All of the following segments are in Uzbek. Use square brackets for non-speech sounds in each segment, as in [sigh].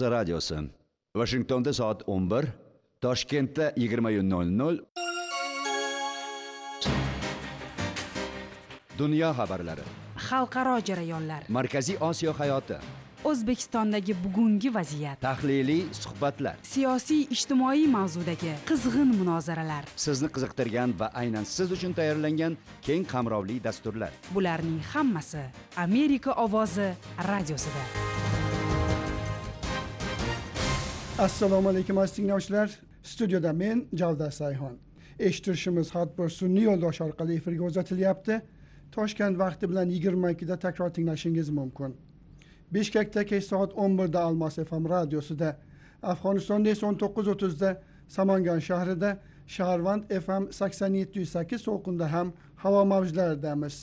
radiosi vashingtonda soat 11 toshkentda 20:00 dunyo xabarlari. Xalqaro jarayonlar. Markaziy osiyo hayoti. O'zbekistondagi bugungi vaziyat. Tahliliy suhbatlar. Siyosiy ijtimoiy mavzudagi qizg'in munozaralar. Sizni qiziqtirgan va aynan siz uchun tayyorlangan keng qamrovli dasturlar. Bularning hammasi amerika ovozi radiosida assalomu alaykum aziz tinglovchilar. Studiyada men javdar sayhon. Eshittirishimiz hatbir sun'iy yo'ldosh orqali efirga uzatilyapti toshkent vaqti bilan yigirma ikkida takror tinglashingiz mumkin. Bishkekda kech soat o'n birda almas fm radiosida afg'onistonda esa o'n to'qqiz o'ttizda samangan shahrida shaharvand fm sakson yetti yuz sakkiz to'lqinda ham havo mavjlaridamiz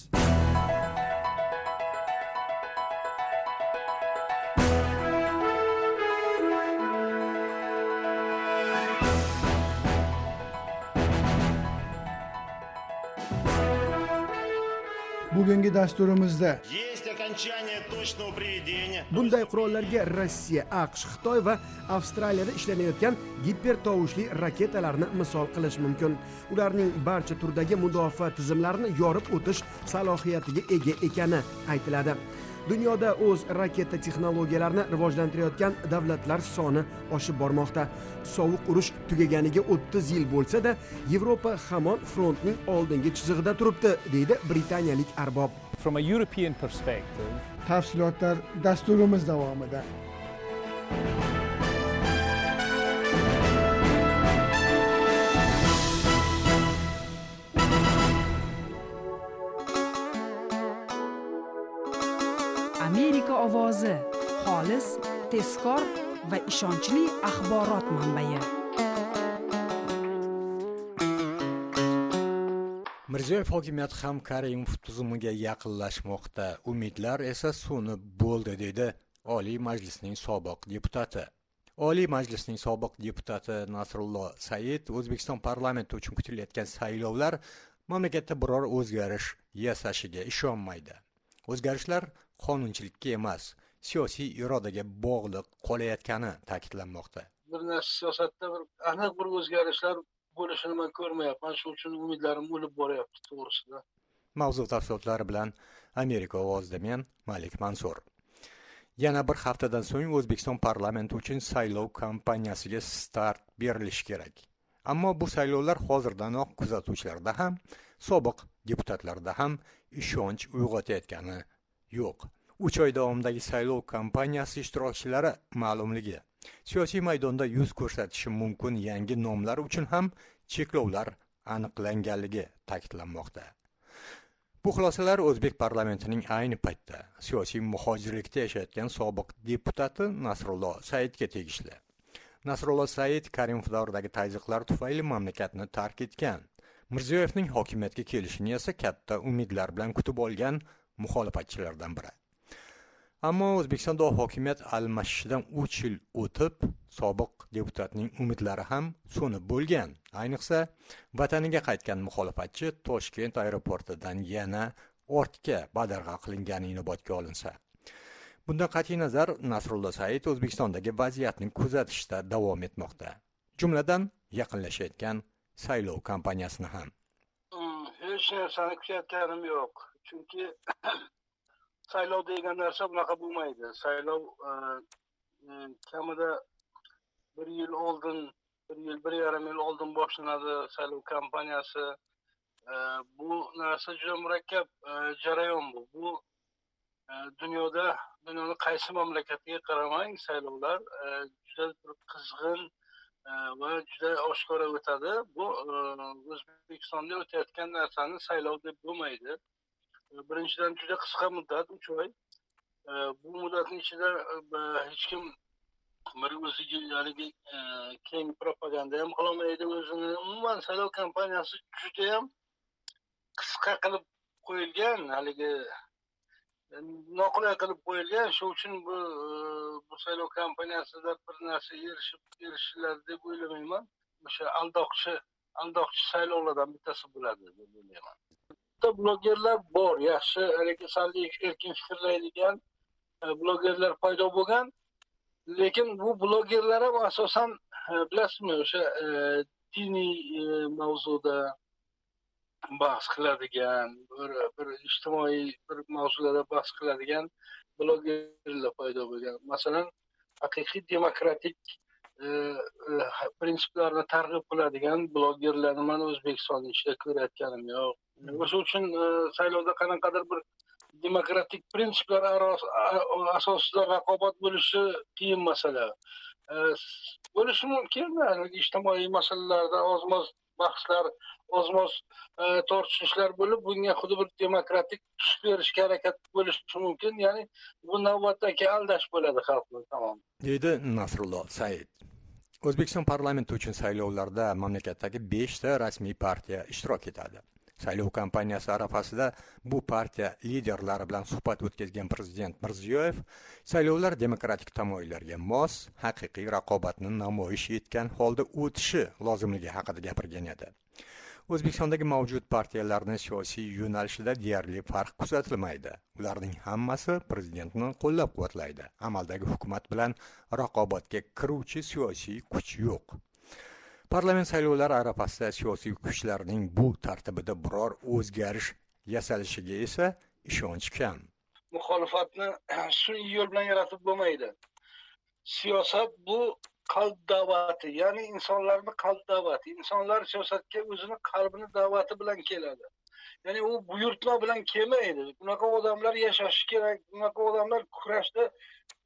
bugungi dasturimizda. Bunday qurollarga rossiya aqsh xitoy va avstraliyada ishlanayotgan gipertovushli raketalarni misol qilish mumkin. Ularning barcha turdagi mudofaa tizimlarini yorib o'tish salohiyatiga ega ekani aytiladi dunyoda o'z raketa texnologiyalarini rivojlantirayotgan davlatlar soni oshib bormoqda. Sovuq urush tugaganiga 30 yil bo'lsa-da yevropa hamon frontning oldingi chizig'ida turibdi deydi britaniyalik arbob. From a European perspective, tafsilotlar dasturimiz davomida amerika ovozi xolis tezkor va ishonchli axborot manbai. Mirziyoyev hokimiyati ham karimov tuzumiga yaqinlashmoqda. Umidlar esa so'nib bo'ldi dedi oliy majlisning sobiq deputati. Oliy majlisning sobiq deputati nasrullo said o'zbekiston parlamenti uchun kutilayotgan saylovlar mamlakatda biror o'zgarish yasashiga ishonmaydi. O'zgarishlar qonunchilikka emas siyosiy irodaga bog'liq qolayotgani ta'kidlanmoqda. Bir narsa siyosatda bir aniq bir o'zgarishlar bo'lishini man ko'rmayapman. Shuning uchun umidlarim o'lib boryapti to'g'risida. Mavzu tafsilotlari bilan amerika ovozida men malik mansur. Yana bir haftadan so'ng o'zbekiston parlamenti uchun saylov kampaniyasiga start berilishi kerak. Ammo bu saylovlar hozirdanoq kuzatuvchilarda ham sobiq deputatlarda ham ishonch uyg'otayotgani yo'q. Uch oy davomidagi saylov kampaniyasi ishtirokchilari ma'lumligi. Siyosiy maydonda yuz ko'rsatishi mumkin yangi nomlar uchun ham cheklovlar aniqlanganligi ta'kidlanmoqda. Bu xulosalar o'zbek parlamentining ayni paytda siyosiy muhojirlikda yashayotgan sobiq deputati nasrullo saidga tegishli. Nasrullo said karimov davridagi tazyiqlar tufayli mamlakatni tark etgan. Mirziyoyevning hokimiyatga kelishini esa katta umidlar bilan kutib olgan muxolifatchilardan biri. Ammo o'zbekistonda hokimiyat almashishidan uch yil o'tib sobiq deputatning umidlari ham so'nib bo'lgan. Ayniqsa vataniga qaytgan muxolifatchi toshkent aeroportidan yana ortga badarg'a qilingani inobatga olinsa. Bundan qat'iy nazar nasrullo said o'zbekistondagi vaziyatni kuzatishda davom etmoqda. Jumladan yaqinlashayotgan saylov kampaniyasini ham. Hech narsani kutayotganim yo'q. Chunki [coughs] saylov degan narsa bunaqa bo'lmaydi. Saylov e, e, kamida bir yil oldin bir yil bir yarim yil oldin boshlanadi saylov kampaniyasi. E, bu narsa juda murakkab jarayon bu. Bu dunyoda dunyoni qaysi mamlakatiga qaramang saylovlar juda bir qizg'in va juda oshkora o'tadi. Bu o'zbekistonda o'tayotgan narsani saylov deb bo'lmaydi. Birinchidan juda qisqa muddat uch oy. E, bu muddatni ichida e, hech kim bir o'ziga haligi e, keng propaganda ham qilolmaydi o'zini. Umuman saylov kampaniyasi judayam qisqa qilib qo'yilgan haligi noqulay qilib qo'yilgan. Shuning uchun bu bu saylov kampaniyasida bir narsa erishib erishiladi deb o'ylamayman. O'sha aldoqchi aldoqchi saylovlardan bittasi bo'ladi deb o'ylayman. Bitta blogerlar bor yaxshi haligi salbiy erkin fikrlaydigan e, blogerlar paydo bo'lgan. Lekin bu blogerlar ham asosan e, bilasizmi o'sha e, diniy mavzuda bahs qiladigan bir bir ijtimoiy bir mavzularda bahs qiladigan blogerlar paydo bo'lgan. Masalan haqiqiy demokratik prinsiplarni targ'ib qiladigan blogerlarni man o'zbekistonni ichida ko'rayotganim yo'q. O'sha uchun e, saylovda qanaqadir bir demokratik prinsiplar asosida raqobat bo'lishi qiyin masala. E, bo'lishi mumkin ijtimoiy masalalarda oz moz bahslar oz moz e, tortishishlar bo'lib bunga xuddi bir demokratik tus berishga harakat bo'lishi mumkin. Ya'ni bu navbatdagi aldash bo'ladi xalqni tamom. Deydi nasrullo said. O'zbekiston parlamenti uchun saylovlarda mamlakatdagi beshta rasmiy partiya ishtirok etadi. Saylov kampaniyasi arafasida bu partiya liderlari bilan suhbat o'tkazgan prezident mirziyoyev saylovlar demokratik tamoyillarga mos haqiqiy raqobatni namoyish etgan holda o'tishi lozimligi haqida gapirgan edi. O'zbekistondagi mavjud partiyalarning siyosiy yo'nalishida deyarli farq kuzatilmaydi. Ularning hammasi prezidentni qo'llab quvvatlaydi amaldagi hukumat bilan raqobatga kiruvchi siyosiy kuch yo'q. Parlament saylovlari arafasida siyosiy kuchlarning bu tartibida biror o'zgarish yasalishiga esa ishonch kam. Muxolifatni [clears throat] sun'iy yo'l bilan yaratib bo'lmaydi. Siyosat bu qalb da'vati ya'ni insonlarni qalb da'vati. Insonlar siyosatga o'zini qalbini da'vati bilan keladi. Ya'ni u buyurtma bilan kelmaydi. Bunaqa odamlar yashashi kerak bunaqa odamlar kurashda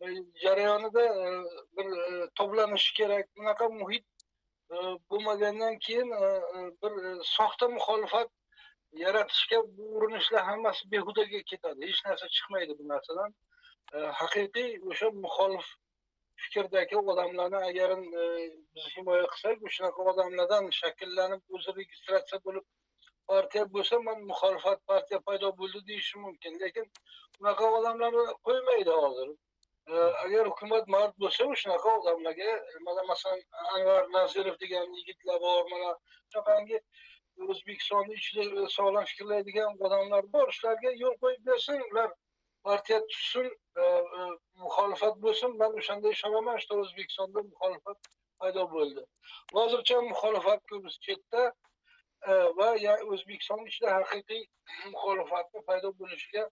e, jarayonida e, bir e, to'planishi toblanishi kerak bunaqa muhit bo'lmagandan keyin e, e, bir e, soxta muxolifat yaratishga bu urinishlar hammasi behudaga ketadi. Hech narsa chiqmaydi bu narsadan. Haqiqiy o'sha muxolif fikrdagi odamlarni agar biz himoya qilsak shunaqa odamlardan shakllanib o'zi registratsiya bo'lib partiya bo'lsa man muxolifat partiya paydo bo'ldi deyishim mumkin. Lekin unaqa odamlarni qo'ymaydi hozir. Agar hukumat mard bo'lsa shunaqa odamlarga mana masalan anvar nazirov degan yigitlar bor mana shunaqangi o'zbekistonni ichida sog'lom fikrlaydigan odamlar bor shularga yo'l qo'yib bersin ular partiya tuzsin e, e, muxolifat bo'lsin. Man o'shanda ishonaman что o'zbekistonda muxolifat paydo bo'ldi. Hozircha muxolifat ko'p chetda e, va o'zbekiston ichida haqiqiy muxolifatni paydo bo'lishiga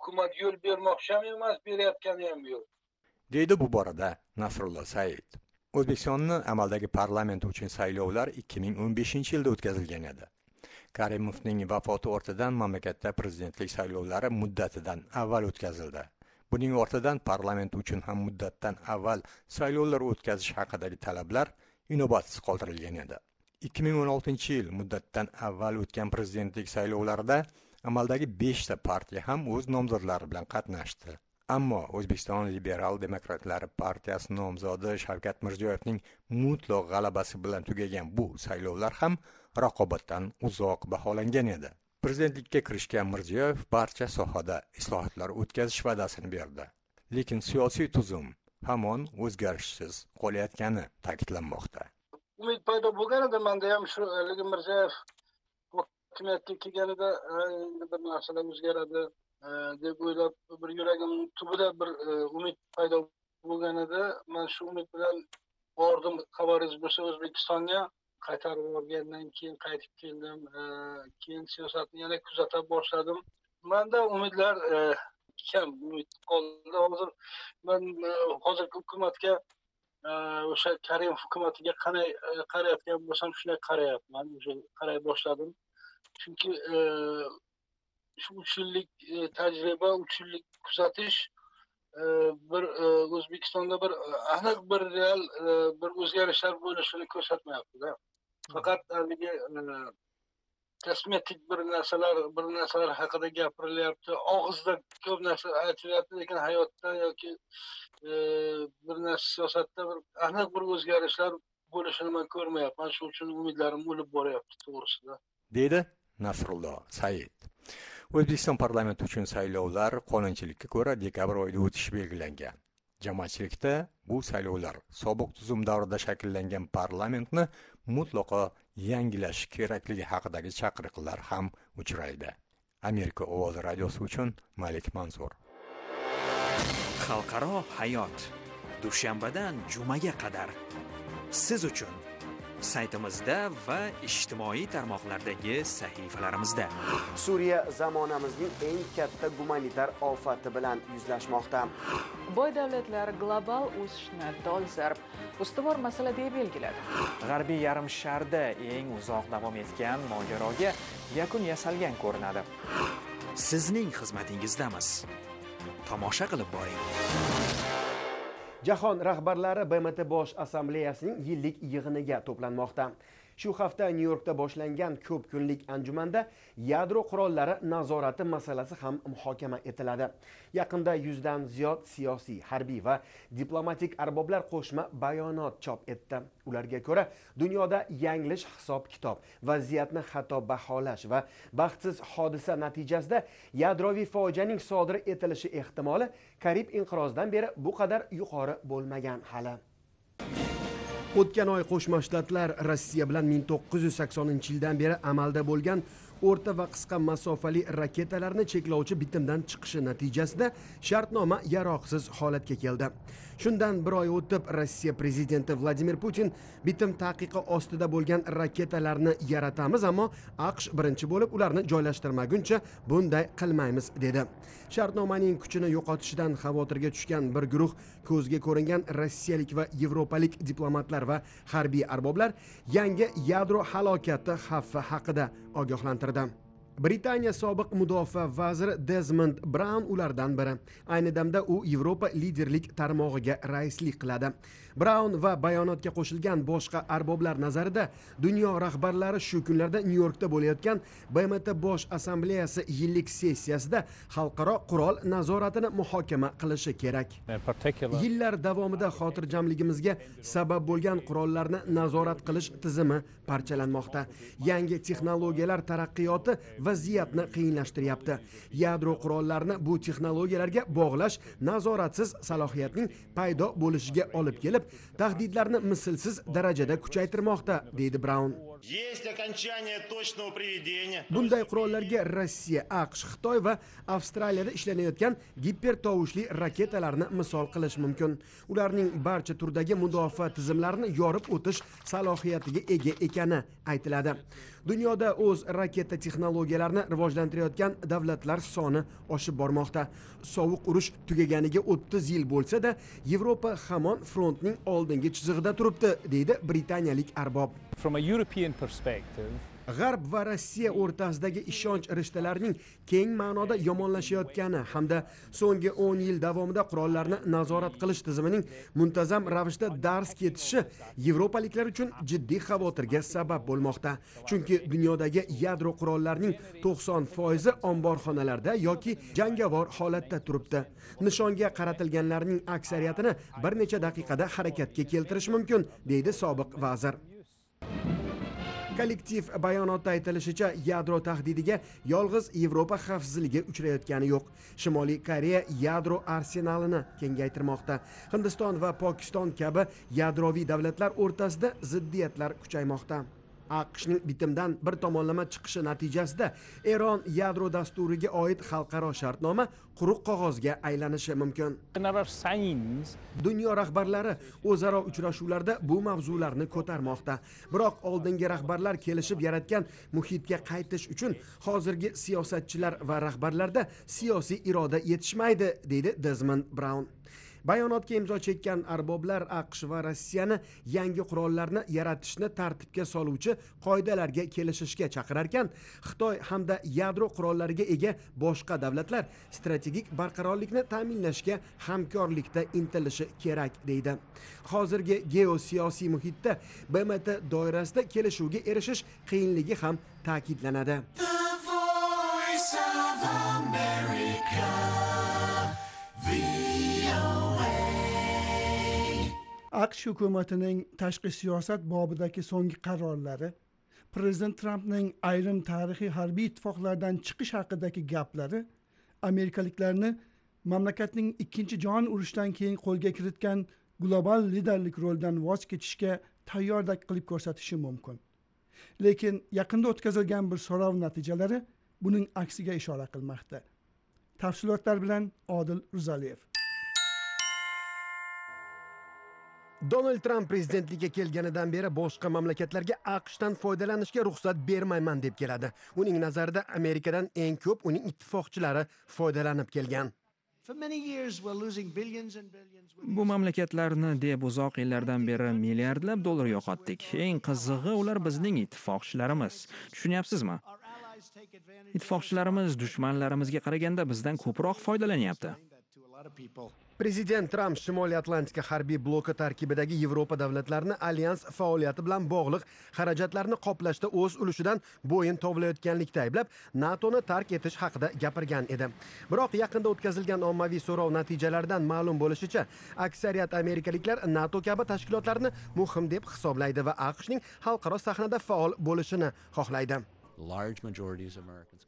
hukumat yo'l bermoqchi ham emas berayotgani ham yo'q. Deydi bu borada nasrullo said. O'zbekistonni amaldagi parlament uchun saylovlar 2015 yilda o'tkazilgan edi. Karimovning vafoti ortidan mamlakatda prezidentlik saylovlari muddatidan avval o'tkazildi. Buning ortidan parlament uchun ham muddatdan avval saylovlar o'tkazish haqidagi talablar inobatsiz qoldirilgan edi. 2016 yil muddatdan avval o'tgan prezidentlik saylovlarida amaldagi beshta partiya ham o'z nomzodlari bilan qatnashdi. Ammo o'zbekiston liberal demokratlari partiyasi nomzodi shavkat mirziyoyevning mutlaq g'alabasi bilan tugagan bu saylovlar ham raqobatdan uzoq baholangan edi. Prezidentlikka kirishgan mirziyoyev barcha sohada islohotlar o'tkazish va'dasini berdi. Lekin siyosiy tuzum hamon o'zgarishsiz qolayotgani ta'kidlanmoqda. Umid paydo bo'lgan edi manda ham shu haligi mirziyoyev hokimiyatga kelganida endi bir narsalar o'zgaradi deb o'ylab bir yuragim tubida bir e, umid paydo bo'lganida man shu umid bilan bordim xabaringiz bo'lsa o'zbekistonga qaytarib yuborgandan keyin qaytib keldim keyin siyosatni yana kuzata boshladim. Manda umidlar e, kam umid qoldi. Hozir man e, hozirgi hukumatga o'sha karimov hukumatiga qanday qarayotgan bo'lsam shunday qarayapman уже qaray boshladim. Chunki e, shu uch yillik e, tajriba uch yillik kuzatish e, bir e, o'zbekistonda bir e, aniq bir real e, bir o'zgarishlar bo'lishini ko'rsatmayaptida faqat haligi kosmetik bir narsalar bir narsalar haqida gapirilyapti og'izda ko'p narsa aytilyapti lekin hayotda yoki bir narsa siyosatda bir aniq bir o'zgarishlar bo'lishini man ko'rmayapman. Shuning uchun umidlarim o'lib boryapti to'g'risida. Deydi? Nasrullo said. O'zbekiston parlamenti uchun saylovlar qonunchilikka ko'ra dekabr oyida o'tishi belgilangan. Jamoatchilikda bu saylovlar sobiq tuzum davrida shakllangan parlamentni mutlaqo yangilash kerakligi haqidagi chaqiriqlar ham uchraydi. Amerika ovozi radiosi uchun malik mansur xalqaro hayot. Dushanbadan jumaga qadar. Siz uchun saytimizda va ijtimoiy tarmoqlardagi sahifalarimizda. Suriya zamonamizning eng katta gumanitar ofati bilan yuzlashmoqda. Boy davlatlar global o'sishni dolzarb ustuvor masala deb belgiladi. G'arbiy yarim sharda eng uzoq davom etgan mojaroga yakun yasalgan ko'rinadi. Sizning xizmatingizdamiz tomosha qilib boring jahon rahbarlari bmt bosh assambleyasining yillik yig'iniga to'planmoqda. Shu hafta nyu yorkda boshlangan ko'p kunlik anjumanda yadro qurollari nazorati masalasi ham muhokama etiladi. Yaqinda yuzdan ziyod siyosiy harbiy va diplomatik arboblar qo'shma bayonot chop etdi. Ularga ko'ra dunyoda yanglish hisob kitob vaziyatni xato baholash va baxtsiz hodisa natijasida yadroviy fojianing sodir etilishi ehtimoli karib inqirozidan beri bu qadar yuqori bo'lmagan hali. O'tgan oy qo'shma shtatlar rossiya bilan 1980 yildan beri amalda bo'lgan o'rta va qisqa masofali raketalarni cheklovchi bitimdan chiqishi natijasida shartnoma yaroqsiz holatga keldi. Shundan bir oy o'tib rossiya prezidenti vladimir putin bitim taqiqi ostida bo'lgan raketalarni yaratamiz ammo aqsh birinchi bo'lib ularni joylashtirmaguncha bunday qilmaymiz dedi. Shartnomaning kuchini yo'qotishidan xavotirga tushgan bir guruh ko'zga ko'ringan rossiyalik va yevropalik diplomatlar va harbiy arboblar yangi yadro halokati xavfi haqida ogohlantirdi. Britaniya sobiq mudofaa vaziri dezmond braun ulardan biri. Ayni damda u yevropa liderlik tarmog'iga raislik qiladi. Braun va bayonotga qo'shilgan boshqa arboblar nazarida dunyo rahbarlari shu kunlarda nyu yorkda bo'layotgan bmt bosh assambleyasi yillik sessiyasida xalqaro qurol nazoratini muhokama qilishi kerak. Yillar davomida xotirjamligimizga sabab bo'lgan qurollarni nazorat qilish tizimi parchalanmoqda. Yangi texnologiyalar taraqqiyoti vaziyatni qiyinlashtiryapti. Yadro qurollarini bu texnologiyalarga bog'lash nazoratsiz salohiyatning paydo bo'lishiga olib kelib tahdidlarni mislsiz darajada kuchaytirmoqda deydi braun. Есть окончание точного приведения. bunday qurollarga rossiya aqsh xitoy va avstraliyada ishlanayotgan gipertovushli raketalarni misol qilish mumkin. Ularning barcha turdagi mudofaa tizimlarini yorib o'tish salohiyatiga ega ekani aytiladi. Dunyoda o'z raketa texnologiyalarini rivojlantirayotgan davlatlar soni oshib bormoqda. Sovuq urush tugaganiga o'ttiz yil bo'lsa-da yevropa hamon frontning oldingi chizig'ida turibdi deydi britaniyalik arbob From a European perspective, g'arb va rossiya o'rtasidagi ishonch rishtalarining keng ma'noda yomonlashayotgani hamda so'nggi 10 yil davomida qurollarni nazorat qilish tizimining muntazam ravishda dars ketishi yevropaliklar uchun jiddiy xavotirga sabab bo'lmoqda. Chunki dunyodagi yadro qurollarining 90 foizi omborxonalarda yoki jangovar holatda turibdi. Nishonga qaratilganlarning aksariyatini bir necha daqiqada harakatga keltirish mumkin deydi sobiq vazir. Kollektiv bayonotda aytilishicha yadro tahdidiga yolg'iz yevropa xavfsizligi uchrayotgani yo'q. Shimoliy koreya yadro arsenalini kengaytirmoqda. Hindiston va pokiston kabi yadroviy davlatlar o'rtasida ziddiyatlar kuchaymoqda. Aqshning bitimdan bir tomonlama chiqishi natijasida eron yadro dasturiga oid xalqaro shartnoma quruq qog'ozga aylanishi mumkin. Dunyo rahbarlari o'zaro uchrashuvlarda bu mavzularni ko'tarmoqda. Biroq oldingi rahbarlar kelishib yaratgan muhitga qaytish uchun hozirgi siyosatchilar va rahbarlarda siyosiy iroda yetishmaydi deydi dezmond braun bayonotga imzo chekkan arboblar aqsh va rossiyani yangi qurollarni yaratishni tartibga soluvchi qoidalarga kelishishga chaqirarkan. Xitoy hamda yadro qurollariga ega boshqa davlatlar strategik barqarorlikni ta'minlashga hamkorlikda intilishi kerak deydi. Hozirgi geosiyosiy muhitda bmt doirasida kelishuvga erishish qiyinligi ham ta'kidlanadi. Aqsh hukumatining tashqi siyosat bobidagi so'nggi qarorlari prezident trampning ayrim tarixiy harbiy ittifoqlardan chiqish haqidagi gaplari amerikaliklarni mamlakatning ikkinchi jahon urushidan keyin qo'lga kiritgan global liderlik rolidan voz kechishga tayyordak qilib ko'rsatishi mumkin. Lekin yaqinda o'tkazilgan bir so'rov natijalari buning aksiga ishora qilmoqda. Tafsilotlar bilan odil rizaliyev donald tramp prezidentlikka kelganidan beri boshqa mamlakatlarga aqshdan foydalanishga ruxsat bermayman deb keladi. Uning nazarida amerikadan eng ko'p uning ittifoqchilari foydalanib kelgan. Bu mamlakatlarni deb uzoq yillardan beri milliardlab dollar yo'qotdik. Eng qizig'i ular bizning ittifoqchilarimiz. Tushunyapsizmi? Ittifoqchilarimiz dushmanlarimizga qaraganda bizdan ko'proq foydalanyapti prezident tramp shimoliy atlantika harbiy bloki tarkibidagi yevropa davlatlarini alyans faoliyati bilan bog'liq xarajatlarni qoplashda o'z ulushidan bo'yin tovlayotganlikda ayblab natoni tark etish haqida gapirgan edi. Biroq yaqinda o'tkazilgan ommaviy so'rov natijalaridan ma'lum bo'lishicha aksariyat amerikaliklar nato kabi tashkilotlarni muhim deb hisoblaydi va aqshning xalqaro sahnada faol bo'lishini xohlaydi.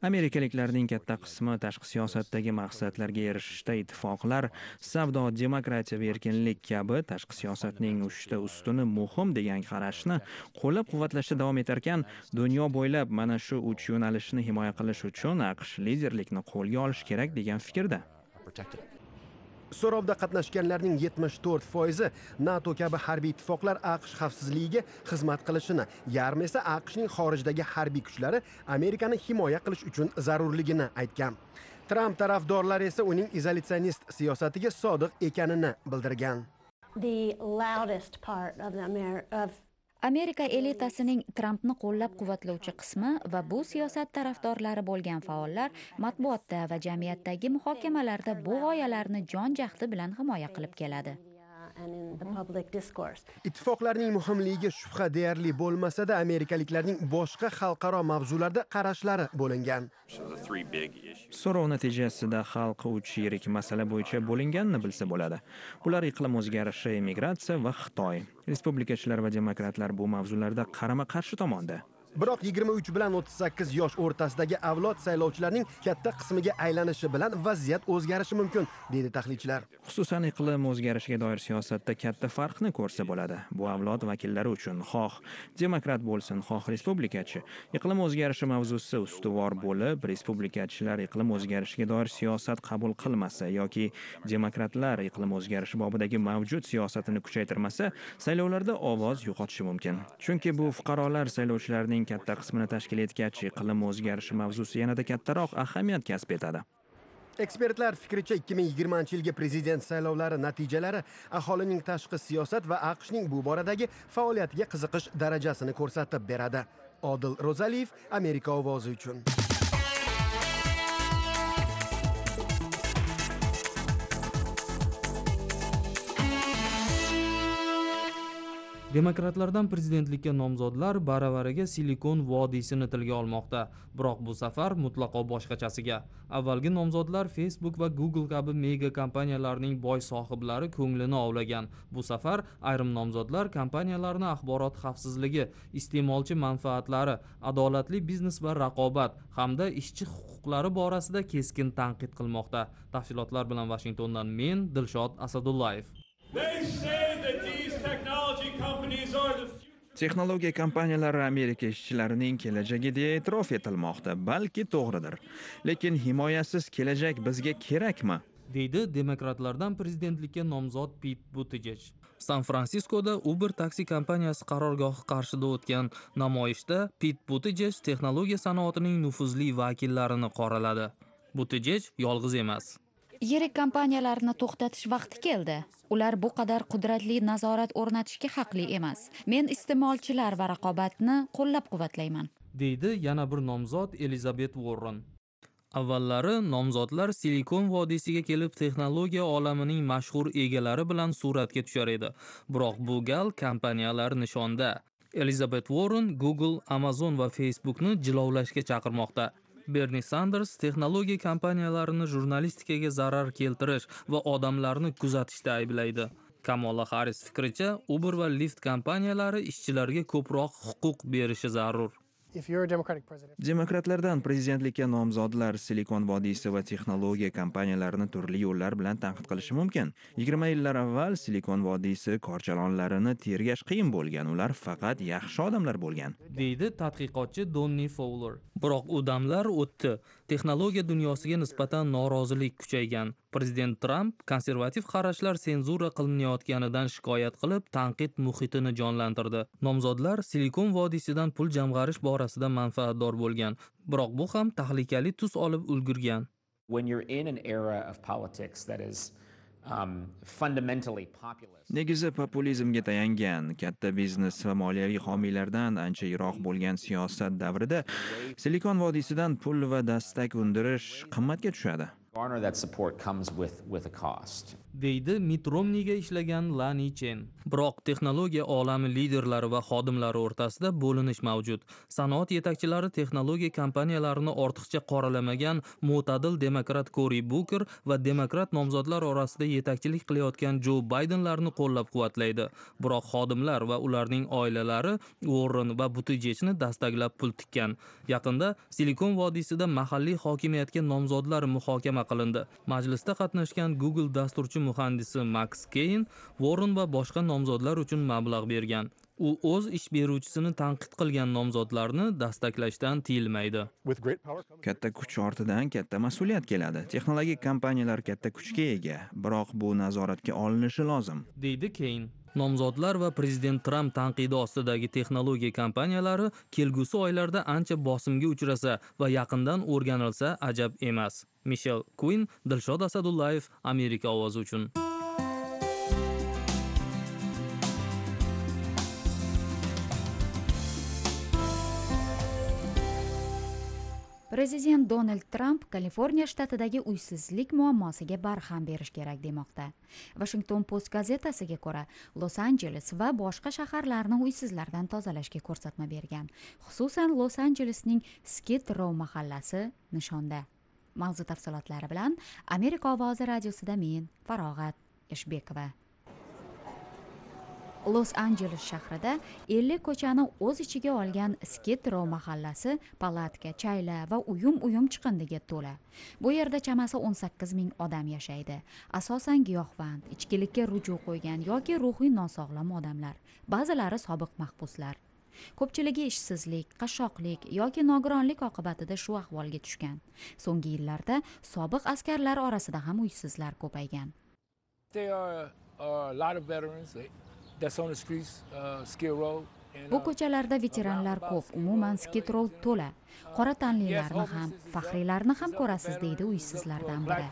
Amerikaliklarning katta qismi tashqi siyosatdagi maqsadlarga erishishda ittifoqlar savdo demokratiya va erkinlik kabi tashqi siyosatning uchta ustuni muhim degan qarashni qo'llab quvvatlashda davom etarkan dunyo bo'ylab mana shu uch yo'nalishni himoya qilish uchun aqsh liderlikni qo'lga olishi kerak degan fikrda so'rovda qatnashganlarning 74 foizi nato kabi harbiy ittifoqlar aqsh xavfsizligiga xizmat qilishini yarmi esa aqshning xorijdagi harbiy kuchlari amerikani himoya qilish uchun zarurligini aytgan. Tramp tarafdorlari esa uning izolyatsionist siyosatiga sodiq ekanini bildirgan. Amerika elitasining trampni qo'llab quvvatlovchi qismi va bu siyosat tarafdorlari bo'lgan faollar matbuotda va jamiyatdagi muhokamalarda bu g'oyalarni jon jahdi bilan himoya qilib keladi. Ittifoqlarning muhimligiga shubha deyarli bo'lmasada amerikaliklarning boshqa xalqaro mavzularda qarashlari bo'lingan. So'rov natijasida xalq uch yirik masala bo'yicha bo'linganini bilsa bo'ladi. Bular iqlim o'zgarishi immigratsiya va xitoy. Respublikachilar va demokratlar bu mavzularda qarama qarshi tomonda biroq 23 bilan 38 yosh o'rtasidagi avlod saylovchilarning katta qismiga aylanishi bilan vaziyat o'zgarishi mumkin deydi tahlilchilar. Xususan iqlim o'zgarishiga doir siyosatda katta farqni ko'rsa bo'ladi. Bu avlod vakillari uchun xoh. Demokrat bo'lsin xoh respublikachi. Iqlim o'zgarishi mavzusi ustuvor bo'lib respublikachilar iqlim o'zgarishiga doir siyosat qabul qilmasa yoki demokratlar iqlim o'zgarishi bobidagi mavjud siyosatini kuchaytirmasa saylovlarda ovoz yo'qotishi mumkin. Chunki bu fuqarolar saylovchilarning katta qismini tashkil etgach iqlim o'zgarishi mavzusi yanada kattaroq ahamiyat kasb etadi. Ekspertlar fikricha 2020 yilgi prezident saylovlari natijalari aholining tashqi siyosat va aqshning bu boradagi faoliyatiga qiziqish darajasini ko'rsatib beradi. Odil ro'zaliyev amerika ovozi uchun. Demokratlardan prezidentlikka nomzodlar baravariga silikon vodiysini tilga olmoqda. Biroq bu safar mutlaqo boshqachasiga. Avvalgi nomzodlar facebook va google kabi mega kompaniyalarning boy sohiblari ko'nglini ovlagan. Bu safar ayrim nomzodlar kompaniyalarni axborot xavfsizligi iste'molchi manfaatlari adolatli biznes va raqobat hamda ishchi huquqlari borasida keskin tanqid qilmoqda. Tafsilotlar bilan vashingtondan men dilshod asadullayev texnologiya kompaniyalari amerika ishchilarining kelajagi deya e'tirof etilmoqda. Balki to'g'ridir. Lekin himoyasiz kelajak bizga kerakmi? Deydi demokratlardan prezidentlikka nomzod pit butijej san fransiskoda uber taksi kompaniyasi qarorgohi qarshida o'tgan namoyishda pit butijej texnologiya sanoatining nufuzli vakillarini qoraladi. Butijej yolg'iz emas yirik kompaniyalarni to'xtatish vaqti keldi. Ular bu qadar qudratli nazorat o'rnatishga haqli emas. Men iste'molchilar va raqobatni qo'llab quvvatlayman deydi yana bir nomzod elizabet vorron avvallari nomzodlar silikon vodiysiga kelib texnologiya olamining mashhur egalari bilan suratga tushar edi. Biroq bu gal kompaniyalar nishonda. Elizabet vorron google amazon va facebookni jilovlashga chaqirmoqda. Berni sanders texnologiya kompaniyalarini jurnalistikaga zarar keltirish va odamlarni kuzatishda ayblaydi. Kamola harris fikricha uber va lyft kompaniyalari ishchilarga ko'proq huquq berishi zarur. Demokratlardan prezidentlikka nomzodlar silikon vodiysi va texnologiya kompaniyalarini turli yo'llar bilan tanqid qilishi mumkin. Yigirma yillar avval silikon vodiysi korchalonlarini tergash qiyin bo'lgan. Ular faqat yaxshi odamlar bo'lgan. Deydi tadqiqotchi donni fouler biroq u damlar o'tdi. Texnologiya dunyosiga nisbatan norozilik kuchaygan prezident tramp konservativ qarashlar senzura qilinayotganidan shikoyat qilib tanqid muhitini jonlantirdi nomzodlar silikon vodiysidan pul jamg'arish borasida manfaatdor bo'lgan biroq bu ham tahlikali tus olib ulgurgan when you're in an era of politics that is um. Negizi populizmga tayangan, katta biznes va moliyaviy homiylardan ancha yiroq bo'lgan siyosat davrida Silikon vodiysidan pul va dastak undirish qimmatga tushadi. Garner that support comes with with a cost. Deydi mitromniga ishlagan Lani Chen. Biroq texnologiya olami liderlari va xodimlari o'rtasida bo'linish mavjud. Sanoat yetakchilari texnologiya kompaniyalarini ortiqcha qoralamagan mo'tadil demokrat Kori Buker va demokrat nomzodlar orasida yetakchilik qilayotgan Jo Baydenlarni qo'llab-quvvatlaydi. Biroq xodimlar va ularning oilalari uorren va butijechni dastaklab pul tikkan. Yaqinda Silikon vodiysida mahalliy hokimiyatga nomzodlar muhokama qilindi. Majlisda qatnashgan Google dasturchi muhandisi Max Keyn Warren va boshqa nomzodlar uchun mablag' bergan. U o'z ish beruvchisini tanqid qilgan nomzodlarni dastaklashdan tiyilmaydi. Katta kuch ortidan katta mas'uliyat keladi. Texnologik kompaniyalar katta kuchga ega, biroq bu nazoratga olinishi lozim. deydi Keyn. Nomzodlar va prezident Tramp tanqidi ostidagi texnologiya kompaniyalari kelgusi oylarda ancha bosimga uchrasa va yaqindan o'rganilsa ajab emas. Mishel Quinn, Dilshod Asadullayev, Amerika ovozi uchun. Prezident donald tramp kaliforniya shtatidagi uysizlik muammosiga barham berish kerak demoqda. Washington post gazetasiga ko'ra los anjeles va boshqa shaharlarni uysizlardan tozalashga ko'rsatma bergan. Xususan los anjelesning skid row mahallasi nishonda. Mavzu tafsilotlari bilan amerika ovozi radiosida men farog'at eshbekova. Los anjeles shahrida 50 ko'chani o'z ichiga olgan skid row mahallasi palatka chayla va uyum uyum chiqindiga to'la. Bu yerda chamasi 18 ming odam yashaydi. Asosan giyohvand ichkilikka ruju qo'ygan yoki ruhiy nosog'lom odamlar ba'zilari sobiq mahbuslar. Ko'pchiligi ishsizlik qashshoqlik yoki nogironlik oqibatida shu ahvolga tushgan. So'nggi yillarda sobiq askarlar orasida ham uysizlar ko'paygan. Uh, bu uh, ko'chalarda veteranlar ko'p. umuman skitrol to'la. Qora tanlilarni ham faxriylarni ham ko'rasiz deydi uysizlardan biri.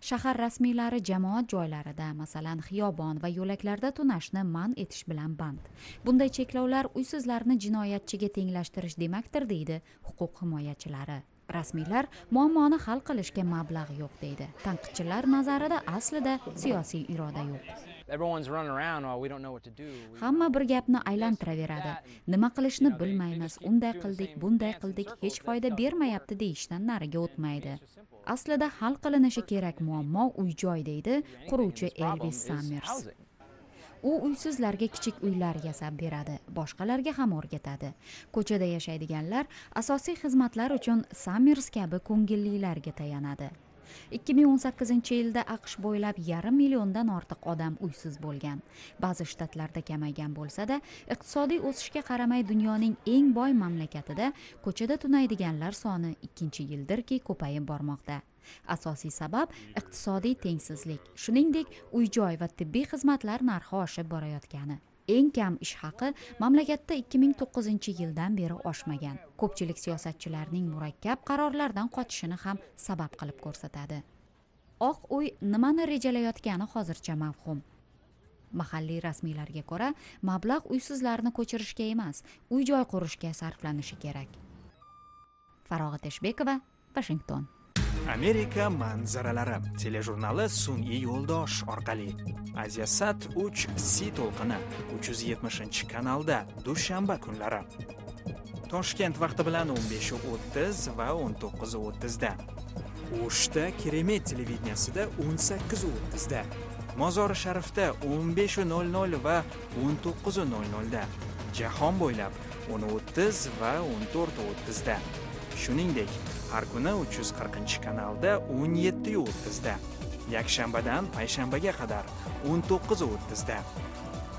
shahar rasmiylari jamoat joylarida masalan xiyobon va yo'laklarda tunashni man etish bilan band. Bunday cheklovlar uysizlarni jinoyatchiga tenglashtirish demakdir deydi huquq himoyachilari. Rasmiylar muammoni hal qilishga mablag' yo'q deydi. Tanqidchilar nazarida aslida siyosiy iroda yo'q Hamma bir gapni aylantiraveradi nima qilishni bilmaymiz unday qildik bunday qildik hech foyda bermayapti deyishdan nariga o'tmaydi. aslida hal qilinishi kerak muammo uy joy deydi quruvchi elvis sammers u uysizlarga kichik uylar yasab beradi boshqalarga ham o'rgatadi. Ko'chada yashaydiganlar asosiy xizmatlar uchun sammers kabi ko'ngillilarga tayanadi 2018 yilda aqsh bo'ylab yarim milliondan ortiq odam uysiz bo'lgan. Ba'zi shtatlarda kamaygan bo'lsa-da iqtisodiy o'sishga qaramay dunyoning eng boy mamlakatida ko'chada tunaydiganlar soni ikkinchi yildirki ko'payib bormoqda. Asosiy sabab iqtisodiy tengsizlik shuningdek uy joy va tibbiy xizmatlar narxi oshib borayotgani. Eng kam ish haqi mamlakatda 2009 yildan beri oshmagan. Ko'pchilik siyosatchilarning murakkab qarorlardan qochishini ham sabab qilib ko'rsatadi. Oq uy nimani rejalayotgani hozircha mavhum. Mahalliy rasmiylarga ko'ra mablag' uysizlarni ko'chirishga emas uy joy qurishga sarflanishi kerak. Farog'at eshbekova vashington. Amerika manzaralari. Telejurnali sun'iy yo'ldosh orqali. Aziyasat 3 c to'lqini 370 kanalda dushanba kunlari. Toshkent vaqti bilan 15:30 va 19:30 da o'shda keremet televideniyasida 18:30 da mozori sharifda 15:00 va 19:00 da jahon bo'ylab 10:30 va 14:30 da shuningdek har kuni 340 kanalda 17:30 da yakshanbadan payshanbaga qadar 19:30 da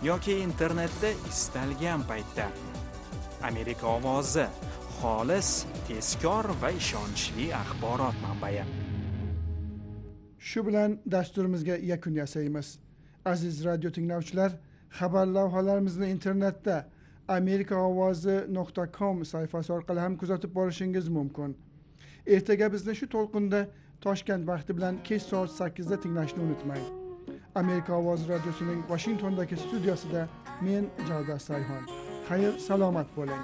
yoki internetda istalgan paytda. Amerika ovozi xolis tezkor va ishonchli axborot manbai. Shu bilan dasturimizga yakun yasaymiz. Aziz radio tinglovchilar xabar lavhalarimizni internetda amerika ovozi nuqta com sayfasi orqali ham kuzatib borishingiz mumkin. Ertaga bizni shu to'lqinda toshkent vaqti bilan kech soat sakkizda tinglashni unutmang. Amerika ovozi radiosining vashingtondagi studiyasida men javdat sayhon. Xayr salomat bo'ling.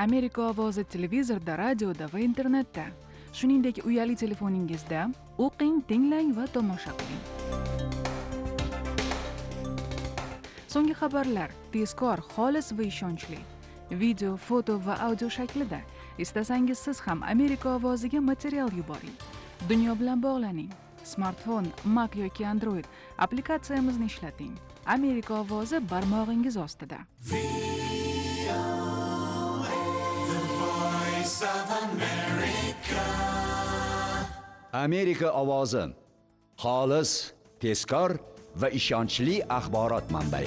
Amerika ovozi televizorda radioda va internetda shuningdek uyali telefoningizda o'qing tinglang va tomosha qiling so'nggi xabarlar tezkor xolis va ishonchli video foto va audio shaklida istasangiz siz ham amerika ovoziga material yuboring dunyo bilan bog'laning smartfon mak yoki android applikatsiyamizni ishlating amerika ovozi barmog'ingiz ostida amerika ovozi. Xolis tezkor va ishonchli axborot manbai.